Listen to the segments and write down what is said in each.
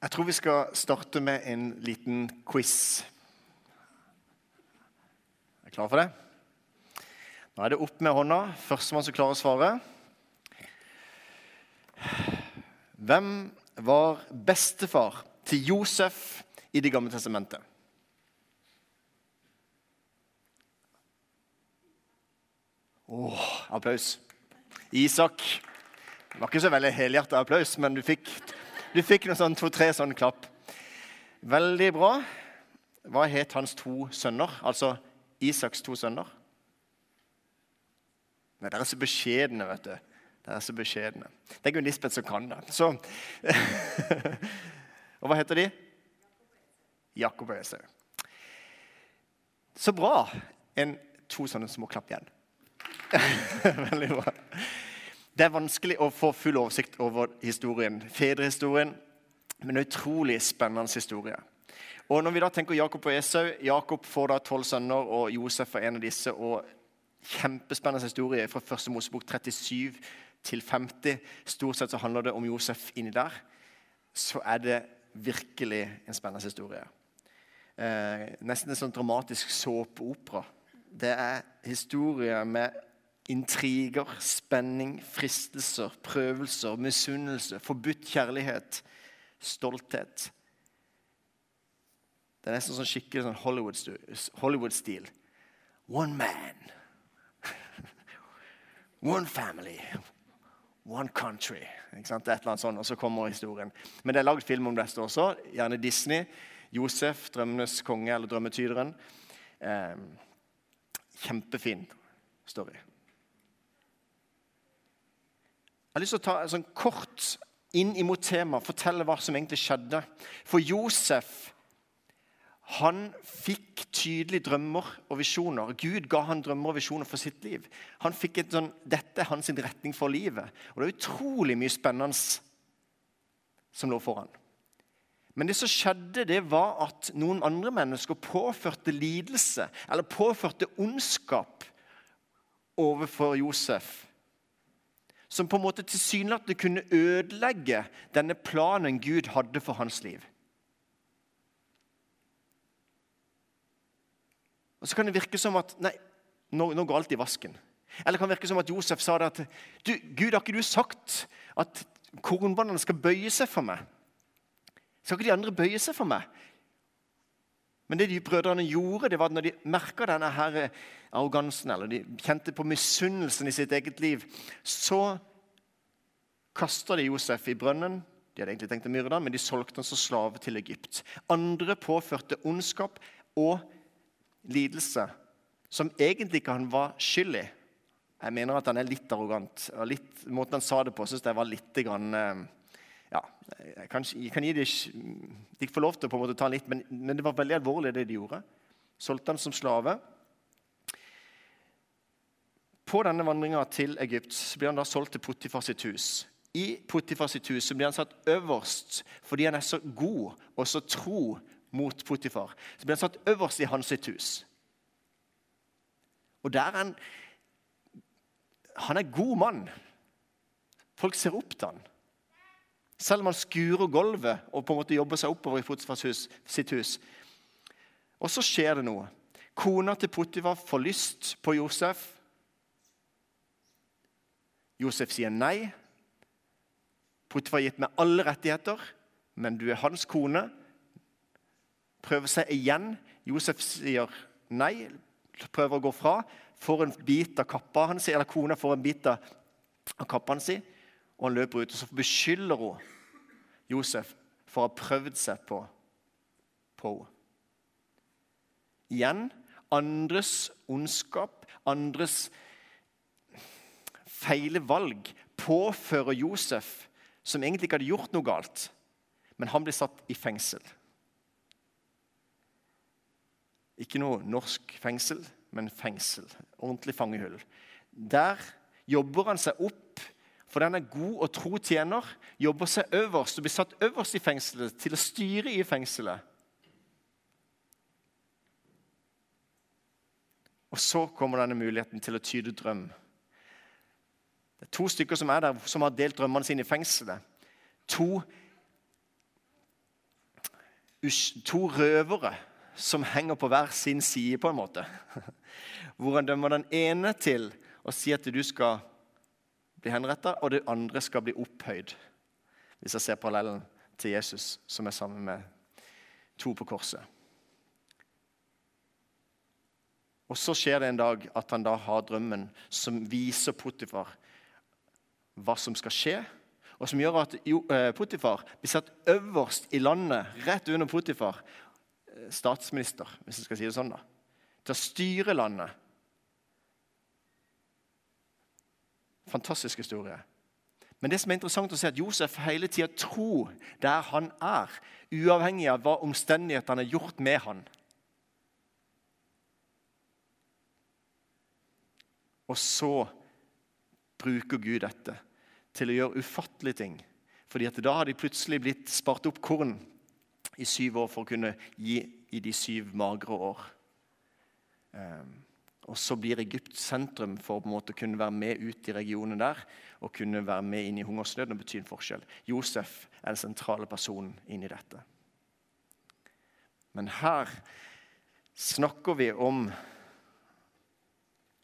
Jeg tror vi skal starte med en liten quiz. Er dere klare for det? Nå er det opp med hånda. Førstemann som klarer å svare. Hvem var bestefar til Josef i Det gamle testamentet? Åh, applaus. Isak. Det var ikke så veldig helhjertet applaus, men du fikk du fikk noen sånn to-tre sånn klapp. Veldig bra. Hva het hans to sønner? Altså Isaks to sønner? Nei, Dere er så beskjedne, vet du. Dere er så beskjedne. Det er Gunn Lisbeth som kan det. Så. og hva heter de? Jakob og Esau. Så bra. En, to sånne små klapp igjen. Veldig bra. Det er vanskelig å få full oversikt over historien, fedrehistorien, men en utrolig spennende historie. Og når vi da tenker Jakob og Esau Jakob får da tolv sønner, og Josef er en av disse. og Kjempespennende historie fra første Mosebok 37 til 50. Stort sett så handler det om Josef inni der. Så er det virkelig en spennende historie. Eh, nesten en sånn dramatisk såpeopera. Det er historie med intriger, spenning, fristelser, prøvelser, misunnelse, forbudt kjærlighet, stolthet. Det er nesten sånn skikkelig sånn Hollywood-stil. One man. One family. One country. Ikke sant? Et eller annet sånt, Og så kommer historien. Men det er lagd film om dette også. Gjerne Disney. Josef, 'Drømmenes konge' eller 'Drømmetyderen'. Eh, kjempefin story. Jeg har lyst til å ta en sånn kort inn imot temaet, fortelle hva som egentlig skjedde. For Josef han fikk tydelige drømmer og visjoner. Gud ga han drømmer og visjoner for sitt liv. Han fikk et sånn, Dette er hans retning for livet. Og det er utrolig mye spennende som lå foran. Men det som skjedde, det var at noen andre mennesker påførte lidelse eller påførte ondskap overfor Josef som på en måte tilsynelatende kunne ødelegge denne planen Gud hadde for hans liv. Og Så kan det virke som at nei, nå, nå går alt i vasken. Eller det kan virke som at Josef sa det at du, Gud, har ikke du sagt at kornbåndene skal bøye seg for meg? Skal ikke de andre bøye seg for meg? Men det de brødrene gjorde, det var at når de merka denne her arrogansen, eller de kjente på misunnelsen i sitt eget liv, så kasta de Josef i brønnen. De hadde egentlig tenkt å myrde ham, men de solgte ham som slave til Egypt. Andre påførte ondskap og lidelse som egentlig ikke han var skyld i. Jeg mener at han er litt arrogant. og litt, Måten han sa det på, syns jeg var litt grann, eh, ja, jeg kan, jeg kan gi de, de får lov til å på en måte ta litt, men, men, det var veldig alvorlig, det de gjorde. Solgte han som slave. På denne vandringa til Egypt blir han da solgt til Potifar sitt hus. I Potifar sitt hus blir han satt øverst fordi han er så god og så tro mot Potifar. Så blir han satt øverst i hans sitt hus. Og der er han Han er god mann. Folk ser opp til han. Selv om han skurer gulvet og på en måte jobber seg oppover i Potifars hus, sitt hus. Og så skjer det noe. Kona til Potifar får lyst på Josef. Josef sier nei. Potifar har gitt meg alle rettigheter, men du er hans kone. Prøver seg igjen. Josef sier nei, prøver å gå fra. Får en bit av kappa hans, eller kona får en bit av kappa hans og han løper ut. Og så beskylder hun Josef for å ha prøvd seg på, på henne. Igjen andres ondskap, andres feile valg, påfører Josef, som egentlig ikke hadde gjort noe galt, men han blir satt i fengsel. Ikke noe norsk fengsel, men fengsel. Ordentlig fangehull. Der jobber han seg opp for den er god og tro tjener, jobber seg øverst og blir satt øverst i fengselet til å styre i fengselet. Og så kommer denne muligheten til å tyde drøm. Det er to stykker som er der, som har delt drømmene sine i fengselet. To to røvere som henger på hver sin side, på en måte. Hvor han dømmer den ene til å si at du skal bli henretta, og det andre skal bli opphøyd. Hvis jeg ser parallellen til Jesus, som er sammen med to på korset. Og Så skjer det en dag at han da har drømmen som viser Potifar hva som skal skje, og som gjør at eh, Potifar blir satt øverst i landet, rett under Potifar, eh, statsminister, hvis jeg skal si det sånn, da, til å styre landet. Fantastisk historie. Men det som er interessant å se, er at Josef hele tida tror der han er, uavhengig av hva omstendighetene har gjort med han. Og så bruker Gud dette til å gjøre ufattelige ting. Fordi at da har de plutselig blitt spart opp korn i syv år for å kunne gi i de syv magre år. Um, og så blir Egypt sentrum for å kunne være med ut i regionen der og kunne være med inn i hungersnøden og bety en forskjell. Josef er den sentrale personen inn i dette. Men her snakker vi om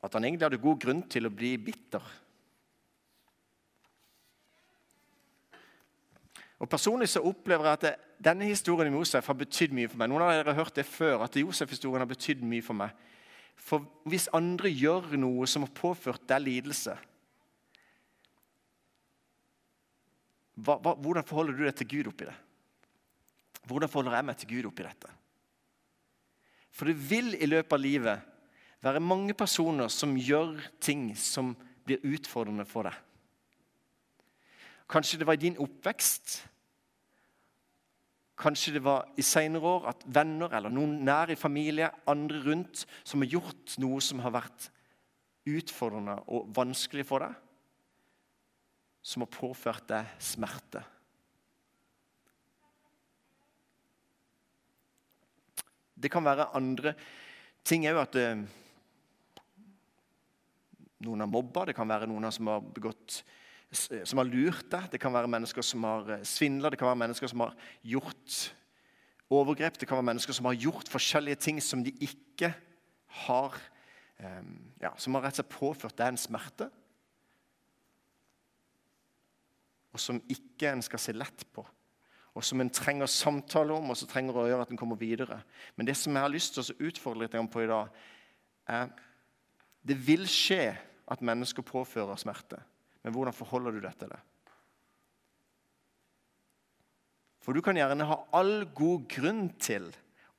at han egentlig hadde god grunn til å bli bitter. Og Personlig så opplever jeg at denne historien om Josef har betydd mye for meg. Noen av dere har hørt det før, at Josef-historien har betydd mye for meg. For hvis andre gjør noe som har påført deg lidelse hva, hva, Hvordan forholder du deg til Gud oppi det? Hvordan forholder jeg meg til Gud oppi dette? For det vil i løpet av livet være mange personer som gjør ting som blir utfordrende for deg. Kanskje det var i din oppvekst. Kanskje det var i senere år at venner eller noen nær i familie, andre rundt, som har gjort noe som har vært utfordrende og vanskelig for deg. Som har påført deg smerte. Det kan være andre ting òg. At eh, noen har mobba, det kan være noen som har begått som har lurt deg, det kan være mennesker som har eh, svindla, det kan være mennesker som har gjort overgrep, det kan være mennesker som har gjort forskjellige ting som de ikke har ehm, ja, Som har rett og slett påført deg en smerte, og som ikke en skal se lett på. Og som en trenger samtale om, og som trenger å gjøre at en kommer videre. Men det som jeg har lyst til å utfordre litt på i dag, er det vil skje at mennesker påfører smerte. Men hvordan forholder du deg til det? For du kan gjerne ha all god grunn til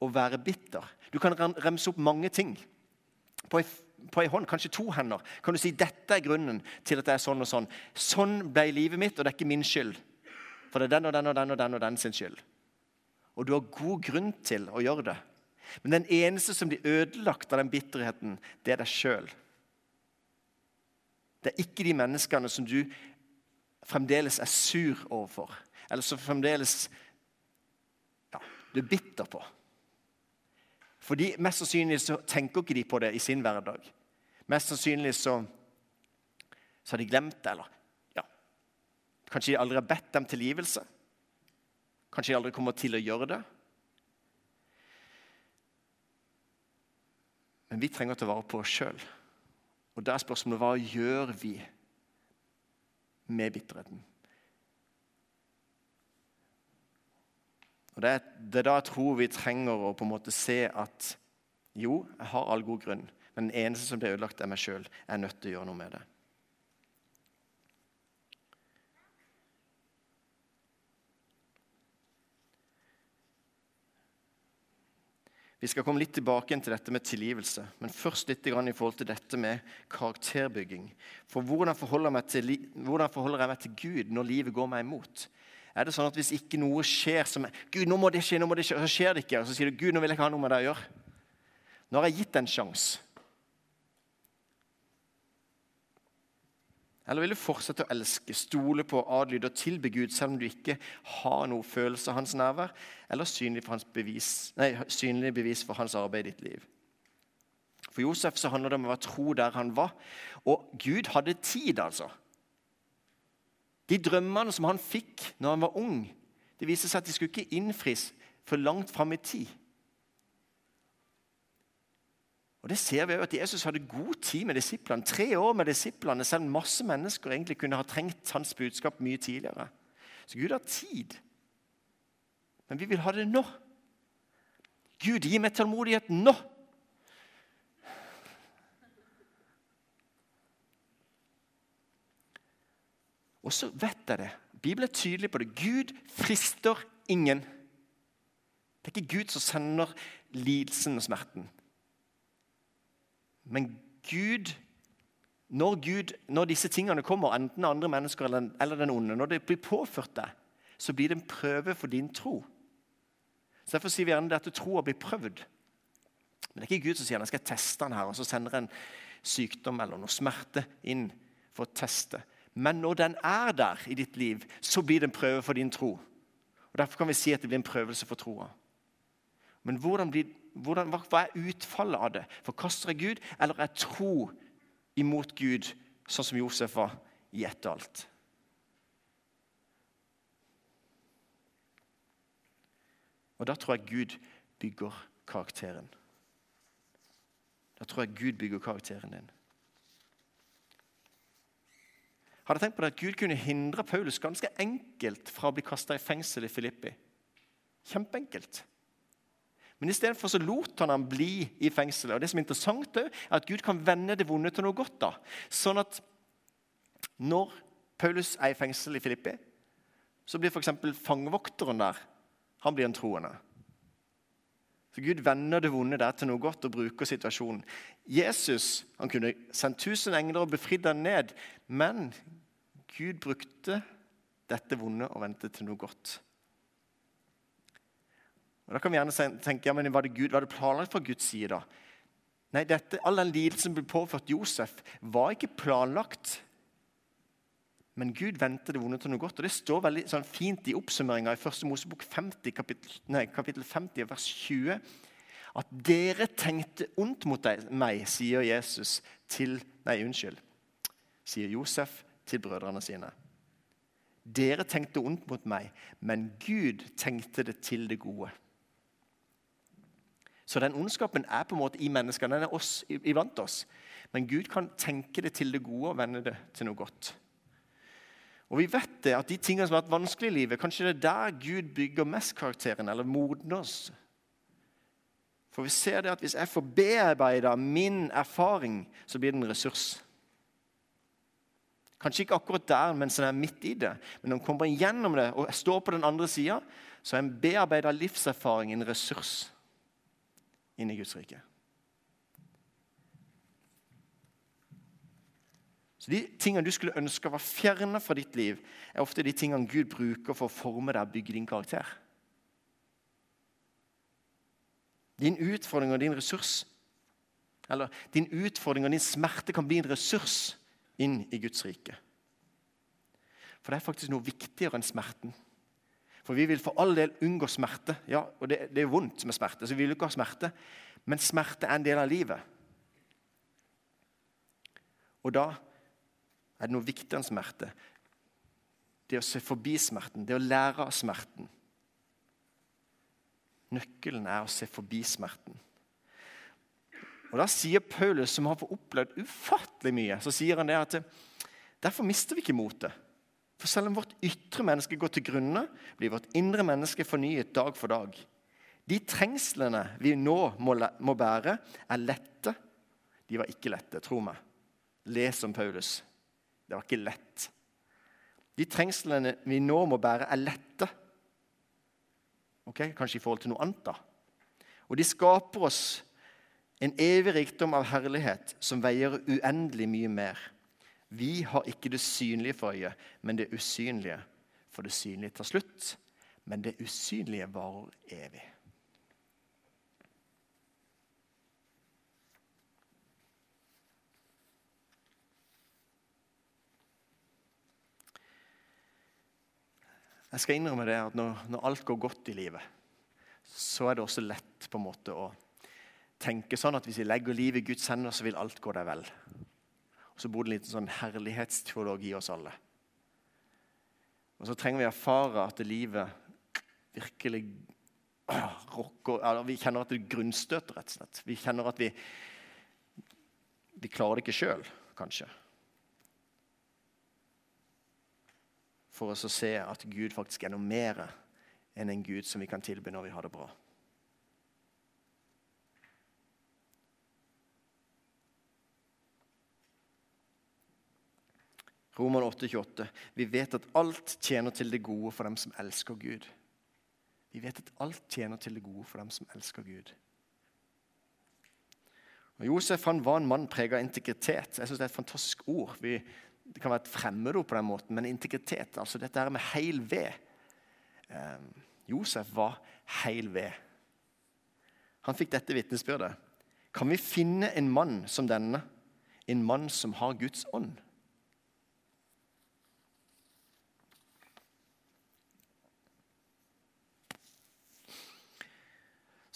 å være bitter. Du kan remse opp mange ting. På ei, hånd, kanskje to hender, kan du si dette er grunnen til at det er sånn og sånn. Sånn ble livet mitt, og det er ikke min skyld. For det er den og den og den og den og den sin skyld. Og du har god grunn til å gjøre det. Men den eneste som blir ødelagt av den bitterheten, det er deg sjøl. Det er ikke de menneskene som du fremdeles er sur overfor, eller som fremdeles ja, du er bitter på. Fordi Mest sannsynlig så tenker ikke de på det i sin hverdag. Mest sannsynlig så, så har de glemt det. eller ja, Kanskje de aldri har bedt dem tilgivelse. Kanskje de aldri kommer til å gjøre det. Men vi trenger å ta vare på oss sjøl. Og da er spørsmålet hva gjør vi med bitterheten? Og Det er, det er da jeg tror vi trenger å på en måte se at jo, jeg har all god grunn, men den eneste som blir ødelagt, er meg sjøl. Jeg er nødt til å gjøre noe med det. Vi skal komme litt tilbake til dette med tilgivelse, men først litt i forhold til dette med karakterbygging. For hvordan forholder, til, hvordan forholder, jeg meg til Gud når livet går meg imot? Er det sånn at Hvis ikke noe skjer som Gud, nå må det skje, nå må det skje, så skjer det ikke. Og så sier du Gud, nå vil jeg ikke ha noe med det å gjøre. Nå har jeg gitt en sjanse. Eller vil du fortsette å elske, stole på, adlyde og tilbe Gud selv om du ikke har noe følelse av hans nærvær eller synlig, bevis, nei, synlig bevis for hans arbeid i ditt liv? For Josef så handler det om å være tro der han var. Og Gud hadde tid, altså. De drømmene som han fikk når han var ung, det viste seg at de skulle ikke innfris for langt fram i tid. Og det ser vi jo at Jesus hadde god tid med disiplene. Tre år med disiplene, selv om masse mennesker egentlig kunne ha trengt hans budskap mye tidligere. Så Gud har tid. Men vi vil ha det nå. Gud, gi meg tålmodighet nå! Og så vet jeg det. Bibelen er tydelig på det. Gud frister ingen. Det er ikke Gud som sender lidelsen og smerten. Men Gud når, Gud, når disse tingene kommer, enten andre mennesker eller, eller den onde, når det blir påført deg, så blir det en prøve for din tro. Så Derfor sier vi gjerne at troa blir prøvd. Men det er ikke Gud som sier at jeg skal teste den her, og så sender en sykdom eller noe smerte inn for å teste. Men når den er der i ditt liv, så blir det en prøve for din tro. Og Derfor kan vi si at det blir en prøvelse for troa. Men hvordan blir, hvordan, hva er utfallet av det? Forkaster jeg Gud, eller er tro imot Gud, sånn som Josef var i ett og alt? Og da tror jeg Gud bygger karakteren. Da tror jeg Gud bygger karakteren din. Hadde tenkt på det at Gud kunne hindre Paulus ganske enkelt fra å bli kasta i fengsel i Filippi. Kjempeenkelt. Men istedenfor lot han ham bli i fengselet. Og det som er interessant er at Gud kan vende det vonde til noe godt. da. Sånn at når Paulus er i fengsel i Filippi, så blir f.eks. fangevokteren der han blir en troende. Så Gud vender det vonde der til noe godt og bruker situasjonen. Jesus han kunne sendt tusen engler og befridd ham ned, men Gud brukte dette vonde og vendte til noe godt. Og Da kan vi gjerne tenke ja, men var det, Gud, var det planlagt fra Guds side. da? Nei, dette, All den lidelsen ble påført Josef, var ikke planlagt. Men Gud vendte det vonde til noe godt. og Det står veldig sånn fint i oppsummeringa i 1. Mosebok 50, kapittel, nei, kapittel 50, vers 20. At dere tenkte ondt mot meg, sier Jesus til Nei, unnskyld. Sier Josef til brødrene sine. Dere tenkte ondt mot meg, men Gud tenkte det til det gode. Så den ondskapen er på en måte i menneskene. Den er oss, iblant oss. Men Gud kan tenke det til det gode og vende det til noe godt. Og vi vet det, at de tingene som har vært vanskelig i livet, kanskje det er der Gud bygger mest karakteren, eller modner oss. For vi ser det at hvis jeg får bearbeida min erfaring, så blir det en ressurs. Kanskje ikke akkurat der mens en er midt i det, men når en kommer gjennom det og står på den andre sida, så er en bearbeida livserfaring en ressurs inn i Guds rike. Så De tingene du skulle ønske var fjerna fra ditt liv, er ofte de tingene Gud bruker for å forme deg og bygge din karakter. Din utfordring og din ressurs, eller din utfordring og din smerte, kan bli en ressurs inn i Guds rike. For det er faktisk noe viktigere enn smerten. For vi vil for all del unngå smerte. Ja, og det, det er vondt med smerte, så vi vil ikke ha smerte. Men smerte er en del av livet. Og da er det noe viktigere enn smerte. Det å se forbi smerten, det å lære av smerten. Nøkkelen er å se forbi smerten. Og Da sier Paulus, som har fått opplevd ufattelig mye, så sier han det at derfor mister vi ikke motet. For selv om vårt ytre menneske går til grunne, blir vårt indre menneske fornyet dag for dag. De trengslene vi nå må, bære, er lette. De var ikke lette, tro meg. Les om Paulus. Det var ikke lett. De trengslene vi nå må bære, er lette. Ok, Kanskje i forhold til noe annet, da. Og de skaper oss en evig rikdom av herlighet som veier uendelig mye mer. Vi har ikke det synlige for øyet, men det usynlige. For det synlige tar slutt, men det usynlige varer evig. Jeg skal innrømme det at når, når, alt går godt i livet, så er det også lett på en måte å tenke sånn at hvis vi legger livet i Guds hender, så vil alt gå deg vel. Så bor det en liten sånn herlighetsteologi i oss alle. Og så trenger vi erfare at livet virkelig rocker, eller Vi kjenner at det grunnstøter, rett og slett. Vi kjenner at vi, vi klarer det ikke sjøl, kanskje. For oss å se at Gud faktisk er noe mer enn en Gud som vi kan tilby når vi har det bra. Roman 8,28. Vi vet at alt tjener til det gode for dem som elsker Gud. Vi vet at alt tjener til det gode for dem som elsker Gud. Og Josef han var en mann preget av integritet. Jeg synes Det er et fantastisk ord. Vi, det kan være et fremmedord på den måten, men integritet, altså dette her med heil ved. Eh, Josef var heil ved. Han fikk dette vitnesbyrdet. Kan vi finne en mann som denne, en mann som har Guds ånd?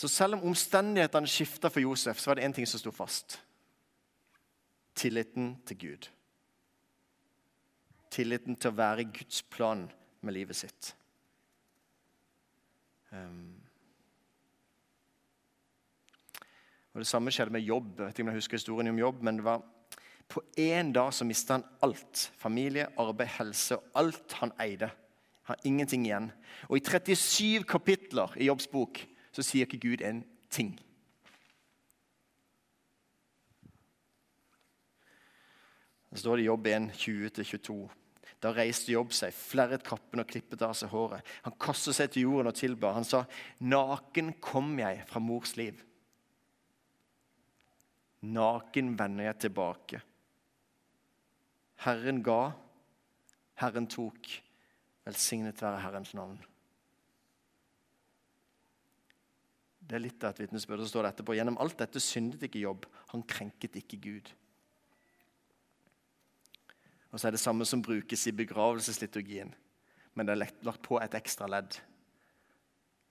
Så selv om omstendighetene skifta for Josef, så var det én ting som sto fast. Tilliten til Gud. Tilliten til å være i Guds plan med livet sitt. Um. Og Det samme skjedde med jobb. Jeg vet ikke om jeg husker historien om jobb, men det var På én dag så mista han alt. Familie, arbeid, helse og alt han eide. Han har ingenting igjen. Og i 37 kapitler i Jobbs bok så sier ikke Gud en ting. Så står det i Jobb 1, 20-22. Da reiste Jobb seg, flerret kappen og klippet av seg håret. Han kastet seg til jorden og tilba. Han sa, 'Naken kom jeg fra mors liv.' Naken vender jeg tilbake. Herren ga, Herren tok. Velsignet være Herrens navn. Det er litt av et vitnesbyrd. står etterpå gjennom alt dette syndet ikke Jobb. Han krenket ikke Gud. Og så er det samme som brukes i begravelsesliturgien. Men det er lagt på et ekstra ledd.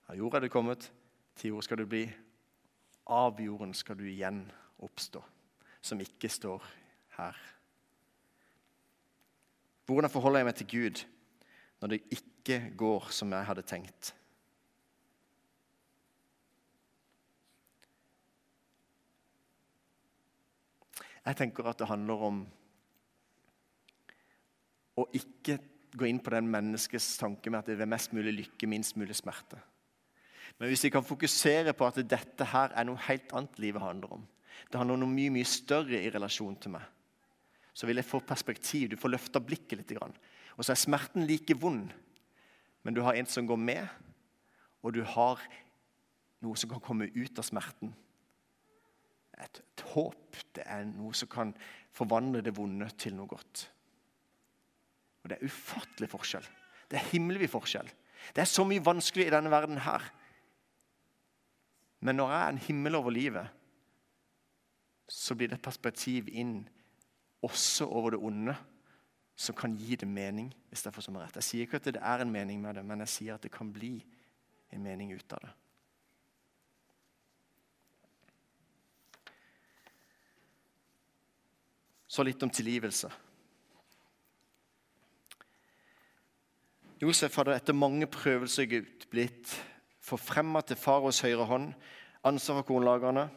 Av jord er du kommet, til jord skal du bli. Av jorden skal du igjen oppstå. Som ikke står her. Hvordan forholder jeg meg til Gud når det ikke går som jeg hadde tenkt? Jeg tenker at det handler om å ikke gå inn på den menneskets tanke med at det er mest mulig lykke, minst mulig smerte. Men hvis vi kan fokusere på at dette her er noe helt annet livet handler om, det handler om noe mye mye større i relasjon til meg, så vil jeg få perspektiv. Du får løfta blikket litt. Og så er smerten like vond, men du har en som går med, og du har noe som kan komme ut av smerten et, et håp. Det er noe som kan forvandle det vonde til noe godt. Og Det er ufattelig forskjell. Det er himmelvid forskjell. Det er så mye vanskelig i denne verden her. Men når jeg er en himmel over livet, så blir det et perspektiv inn også over det onde som kan gi det mening. hvis Jeg får som er rett. Jeg sier ikke at det er en mening med det, men jeg sier at det kan bli en mening ut av det. Så litt om tilgivelse. Josef hadde etter mange prøvelser i Gud blitt forfremma til faraos høyre hånd, ansvar for kornlagrene.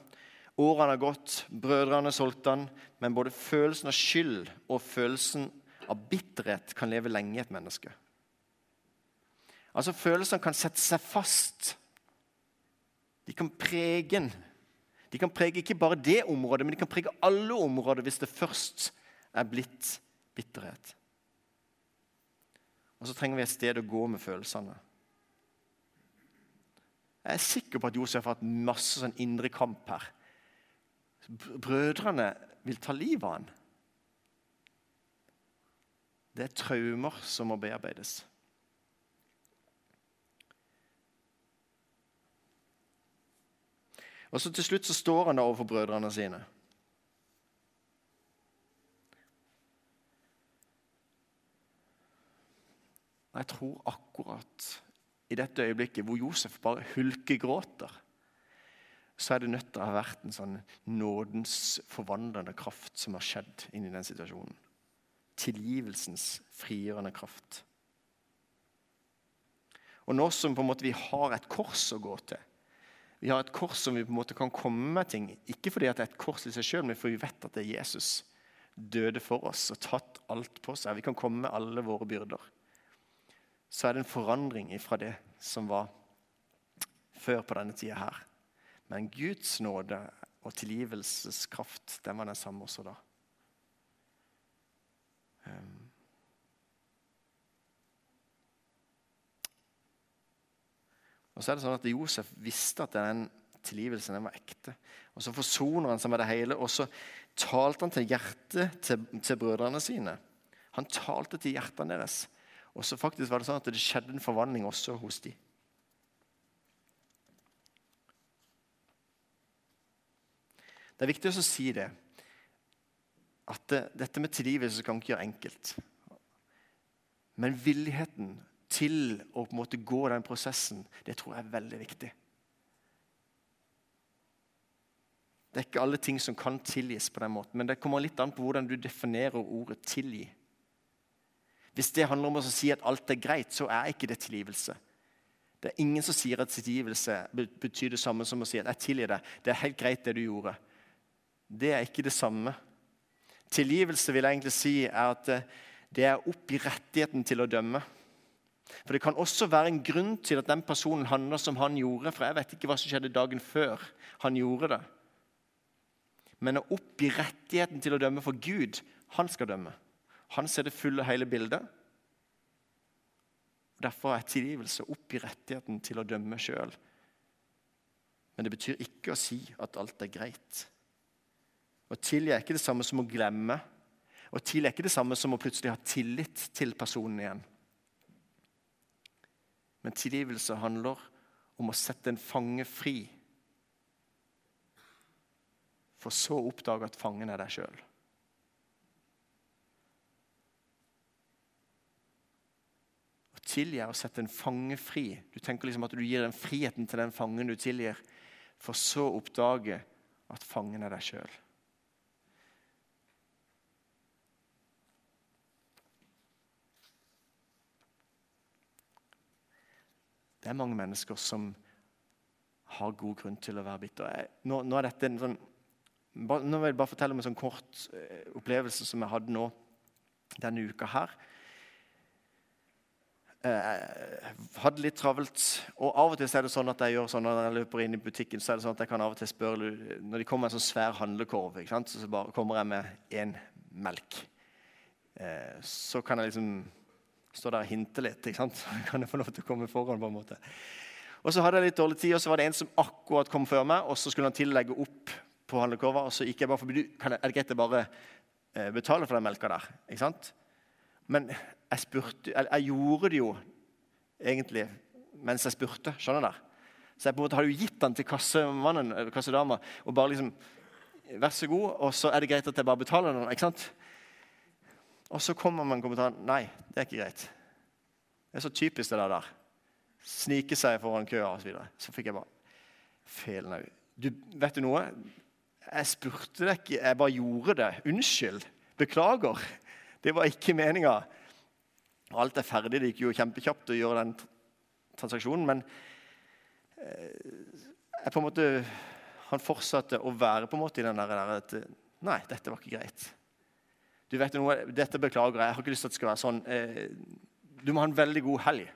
Årene har gått, brødrene solgte han, men både følelsen av skyld og følelsen av bitterhet kan leve lenge i et menneske. Altså Følelsene kan sette seg fast. De kan prege en de kan prege ikke bare det området, men de kan prege alle områder hvis det først er blitt bitterhet. Og så trenger vi et sted å gå med følelsene. Jeg er sikker på at Josef har hatt masse sånn indre kamp her. Brødrene vil ta livet av han. Det er traumer som må bearbeides. Og så Til slutt så står han da overfor brødrene sine. Jeg tror akkurat i dette øyeblikket hvor Josef bare hulkegråter, så er det nødt til å ha vært en sånn nådens forvandlende kraft som har skjedd inni den situasjonen. Tilgivelsens frigjørende kraft. Og nå som på en måte vi har et kors å gå til Vi har et kors som vi på en måte kan komme med ting. Ikke fordi det er et kors i seg sjøl, men fordi vi vet at det er Jesus døde for oss og tatt alt på seg. Vi kan komme med alle våre byrder. Så er det en forandring ifra det som var før på denne tida her. Men Guds nåde og tilgivelseskraft, den var den samme også da. Um. Og så er det sånn at Josef visste at den tilgivelsen den var ekte. Og Så forsoner han seg med det hele, og så talte han til hjertet til, til brødrene sine. Han talte til hjertene deres. Og så faktisk var det sånn at det skjedde en forvandling også hos dem. Det er viktig å si det. At det, dette med tilgivelse kan ikke gjøre enkelt. Men villigheten til å på en måte gå den prosessen, det tror jeg er veldig viktig. Det er ikke alle ting som kan tilgis på den måten, men det kommer litt an på hvordan du definerer ordet 'tilgi'. Hvis det handler om å si at alt er greit, så er ikke det tilgivelse. Det er ingen som sier at tilgivelse betyr det samme som å si at 'jeg tilgir deg'. Det er helt greit, det du gjorde. Det er ikke det samme. Tilgivelse vil jeg egentlig si er at det er opp i rettigheten til å dømme. For Det kan også være en grunn til at den personen handler som han gjorde. For jeg vet ikke hva som skjedde dagen før han gjorde det. Men å oppgi rettigheten til å dømme for Gud, han skal dømme. Han ser det fulle hele bildet. Derfor er tilgivelse å oppgi rettigheten til å dømme sjøl. Men det betyr ikke å si at alt er greit. Å tilgi er ikke det samme som å glemme. Å tilgi er ikke det samme som å plutselig ha tillit til personen igjen. Men tilgivelse handler om å sette en fange fri, for så å oppdage at fangen er deg sjøl. Å tilgi er å sette en fange fri. Du tenker liksom at du gir den friheten til den fangen du tilgir, for så å oppdage at fangen er deg sjøl. Det er mange mennesker som har god grunn til å være bitter. Nå, nå, er dette en sånn, nå vil jeg bare fortelle om en sånn kort eh, opplevelse som jeg hadde nå denne uka her. Jeg eh, hadde litt travelt. Og av og til er det sånn at jeg gjør sånn når jeg løper inn i butikken, så er det sånn at jeg kan av og til spørre Når de kommer med en sånn svær handlekorv, så bare kommer jeg med én melk. Eh, så kan jeg liksom stå der og hinte litt. ikke sant? Så kan jeg få lov til å komme foran på en måte. Og Så hadde jeg litt dårlig tid, og så var det en som akkurat kom før meg. og Så skulle han tillegge opp på handlekurva, og så gikk jeg bare forbi. Er det greit å bare betaler betale for den melka der? Ikke sant? Men jeg spurte Eller jeg gjorde det jo egentlig mens jeg spurte. skjønner dere? Så jeg på en måte hadde jo gitt den til kassemannen, eh, kassedama og bare liksom Vær så god, og så er det greit at jeg bare betaler den. ikke sant? Og så kommer man kommentaren Nei, det er ikke greit. Det er så typisk det der. Snike seg foran køa osv. Så, videre. så fikk jeg bare Felen òg. Du, vet du noe? Jeg spurte deg ikke, jeg bare gjorde det. Unnskyld. Beklager. Det var ikke meninga. Alt er ferdig. Det gikk jo kjempekjapt å gjøre den transaksjonen, men eh, jeg på en måte, han fortsatte å være på en måte i den der at Nei, dette var ikke greit. Du vet noe, Dette beklager jeg. Jeg har ikke lyst til at det skal være sånn. Eh, du må ha en veldig god helg.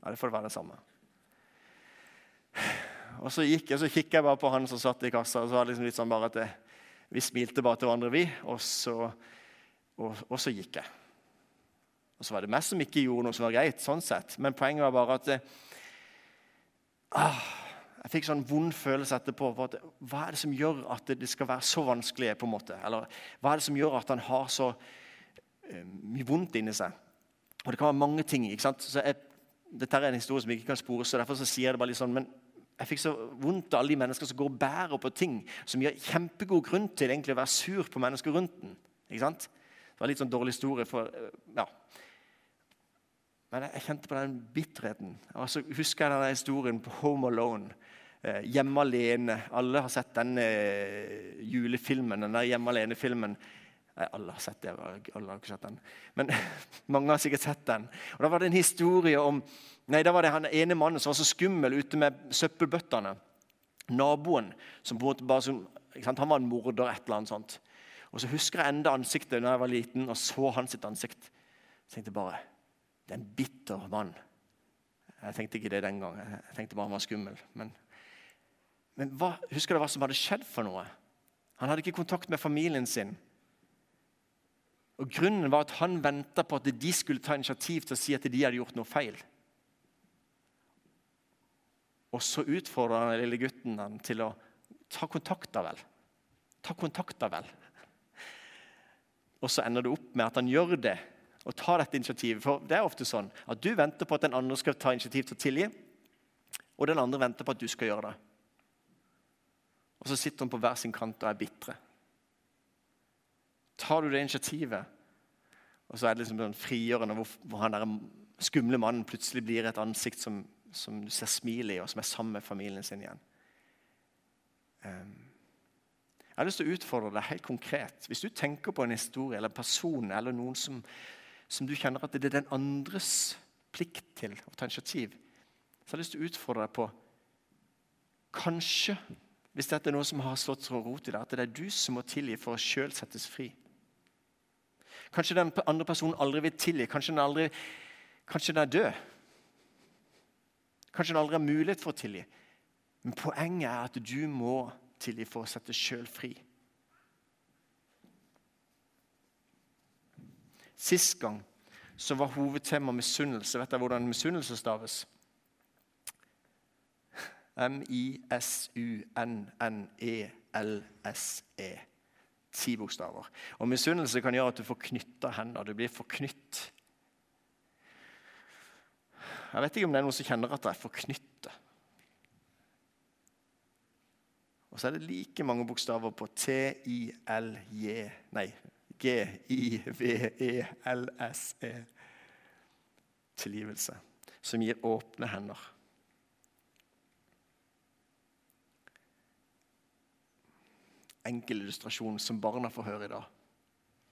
Ja, det får være det samme. Og Så gikk jeg, så kikket jeg bare på han som satt i kassa, og så var det liksom litt sånn bare at det, vi smilte bare til hverandre, vi. Og så, og, og så, gikk jeg. Og så var det meg som ikke gjorde noe som var greit, sånn sett. Men poenget var bare at det, ah, jeg fikk sånn vond følelse etterpå. At, hva er det som gjør at det skal være så vanskelig? på en måte? Eller hva er det som gjør at han har så uh, mye vondt inni seg? Og det kan være mange ting. ikke sant? Jeg, dette er en historie som ikke kan spores, så derfor så sier jeg det bare litt sånn, men jeg fikk så vondt av alle de mennesker som går og bærer på ting som gir kjempegod grunn til egentlig å være sur på mennesker rundt den. Ikke sant? Det var litt sånn dårlig historie. for, uh, ja. Men jeg, jeg kjente på den bitterheten. Og så husker jeg denne historien på Home Alone. Eh, hjemme alene. Alle har sett den eh, julefilmen, den der Hjemme alene-filmen. Nei, alle har sett det. alle har ikke sett den. Men mange har sikkert sett den. Og Da var det en historie om nei, da var det han ene mannen som var så skummel ute med søppelbøttene. Naboen som på bare som, Han var en morder, et eller annet sånt. Og så husker jeg enda ansiktet da jeg var liten og så hans ansikt. Så tenkte jeg bare Det er en bitter mann. Jeg tenkte ikke det den gang. Jeg tenkte bare han var skummel. Men, men hva, husker du hva som hadde skjedd for noe? Han hadde ikke kontakt med familien sin. Og Grunnen var at han venta på at de skulle ta initiativ til å si at de hadde gjort noe feil. Og så utfordra den lille gutten han til å ta kontakt, da vel. Ta kontakt, da vel. Og så ender det opp med at han gjør det og tar dette initiativet. For det er ofte sånn at du venter på at den andre skal ta initiativ til å tilgi, og den andre venter på at du skal gjøre det. Og så sitter hun på hver sin kant og er bitre tar du det initiativet. Og så er det liksom den frigjørende hvor, hvor han der skumle mannen plutselig blir et ansikt som, som du ser smil i, og som er sammen med familien sin igjen. Um, jeg har lyst til å utfordre deg helt konkret. Hvis du tenker på en historie eller en person eller noen som, som du kjenner at det er den andres plikt til å ta initiativ, så jeg har lyst til å utfordre deg på Kanskje, hvis dette er noe som har slått så rot i deg, at det er du som må tilgi for å sjøl settes fri. Kanskje den andre personen aldri vil tilgi. Kanskje den, aldri, kanskje den er død. Kanskje den aldri har mulighet for å tilgi. Men poenget er at du må tilgi for å sette sjøl fri. Sist gang så var hovedtema misunnelse. Vet dere hvordan misunnelse staves? M-i-s-u-n-n-e-l-s-e. Ti bokstaver. Og Misunnelse kan gjøre at du får knytta hender. Du blir forknytt. Jeg vet ikke om det er noen som kjenner at det er forknyttet. Og så er det like mange bokstaver på T-I-L-J Nei, G-I-V-E-L-S-E. -E. Tilgivelse. Som gir åpne hender. Enkel illustrasjon som barna får høre i dag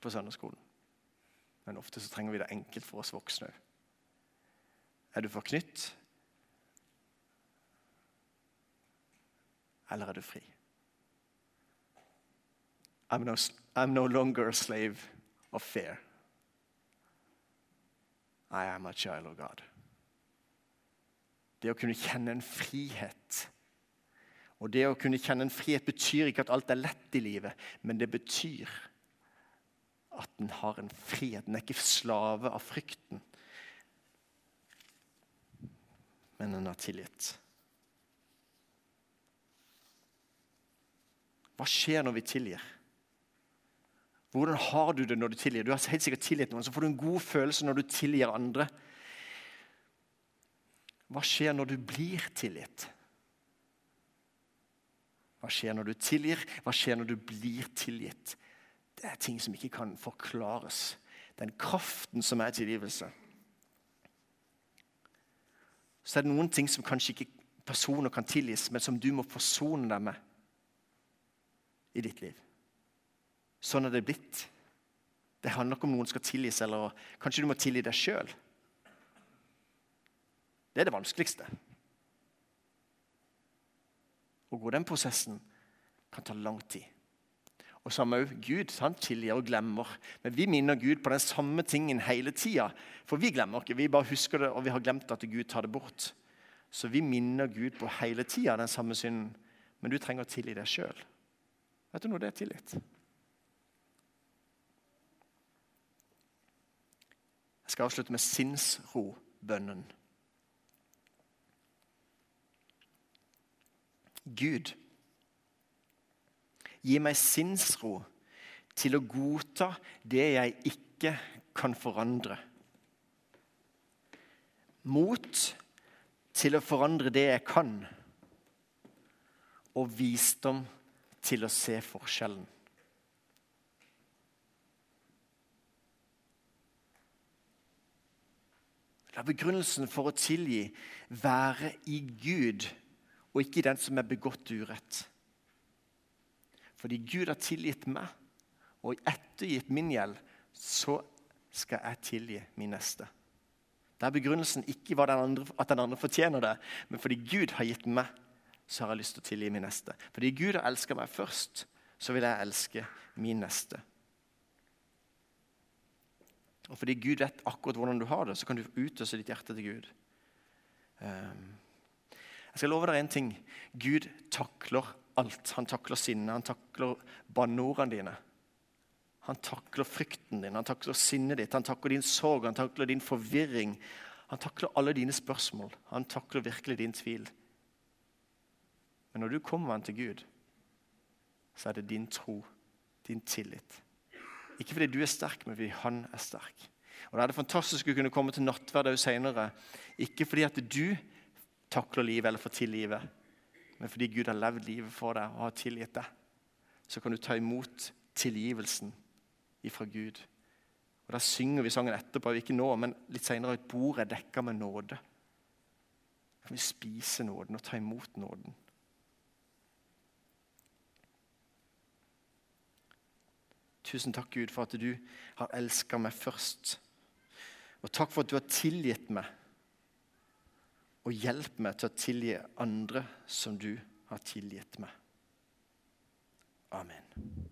på søndagsskolen. Men ofte så trenger vi det enkelt for oss voksne òg. Er du forknytt? Eller er du fri? I'm no, I'm no longer a slave of fear. I am a child of God. Det å kunne kjenne en frihet og Det å kunne kjenne en frihet betyr ikke at alt er lett i livet, men det betyr at en har en frihet. En er ikke slave av frykten, men en har tillit. Hva skjer når vi tilgir? Hvordan har du det når du tilgir? Du har helt sikkert tilgitt noen, så får du en god følelse når du tilgir andre. Hva skjer når du blir tilgitt? Hva skjer når du tilgir? Hva skjer når du blir tilgitt? Det er ting som ikke kan forklares. Den kraften som er tilgivelse. Så er det noen ting som kanskje ikke personer kan tilgis, men som du må forsone deg med i ditt liv. Sånn er det blitt. Det handler ikke om noen skal tilgis, eller kanskje du må tilgi deg sjøl. Det er det vanskeligste. Å gå den prosessen kan ta lang tid. Og samme òg Gud. Han tilgir og glemmer. Men vi minner Gud på den samme tingen hele tida. For vi glemmer ikke. Vi bare husker det, og vi har glemt at Gud tar det bort. Så vi minner Gud på hele tida den samme synden. Men du trenger å tilgi deg sjøl. Vet du noe det er tillit? Jeg skal avslutte med sinnsrobønnen. Gud, gi meg sinnsro til å godta det jeg ikke kan forandre. Mot til å forandre det jeg kan, og visdom til å se forskjellen. La begrunnelsen for å tilgi være i Gud og ikke den som er begått urett. Fordi Gud har tilgitt meg, og ettergitt min gjeld, så skal jeg tilgi min neste. Der begrunnelsen ikke var den andre, at den andre fortjener det, men fordi Gud har gitt meg, så har jeg lyst til å tilgi min neste. Fordi Gud har elska meg først, så vil jeg elske min neste. Og fordi Gud vet akkurat hvordan du har det, så kan du utøse ditt hjerte til Gud. Ehm, jeg skal love deg en ting. Gud takler alt. Han takler sinnet, han takler banneordene dine. Han takler frykten din, han takler sinnet ditt, han takler din sorg, han takler din forvirring. Han takler alle dine spørsmål. Han takler virkelig din tvil. Men når du kommer til Gud, så er det din tro, din tillit. Ikke fordi du er sterk, men fordi han er sterk. Og Da er det fantastisk å kunne komme til nattverd senere. Ikke fordi at du takler livet eller får til livet, men fordi Gud har levd livet for deg og har tilgitt deg. Så kan du ta imot tilgivelsen ifra Gud. Og Da synger vi sangen etterpå, ikke nå, men litt senere. Et bord er dekka med nåde. Da kan vi spise nåden og ta imot nåden. Tusen takk, Gud, for at du har elska meg først. Og takk for at du har tilgitt meg. Og hjelp meg til å tilgi andre som du har tilgitt meg. Amen.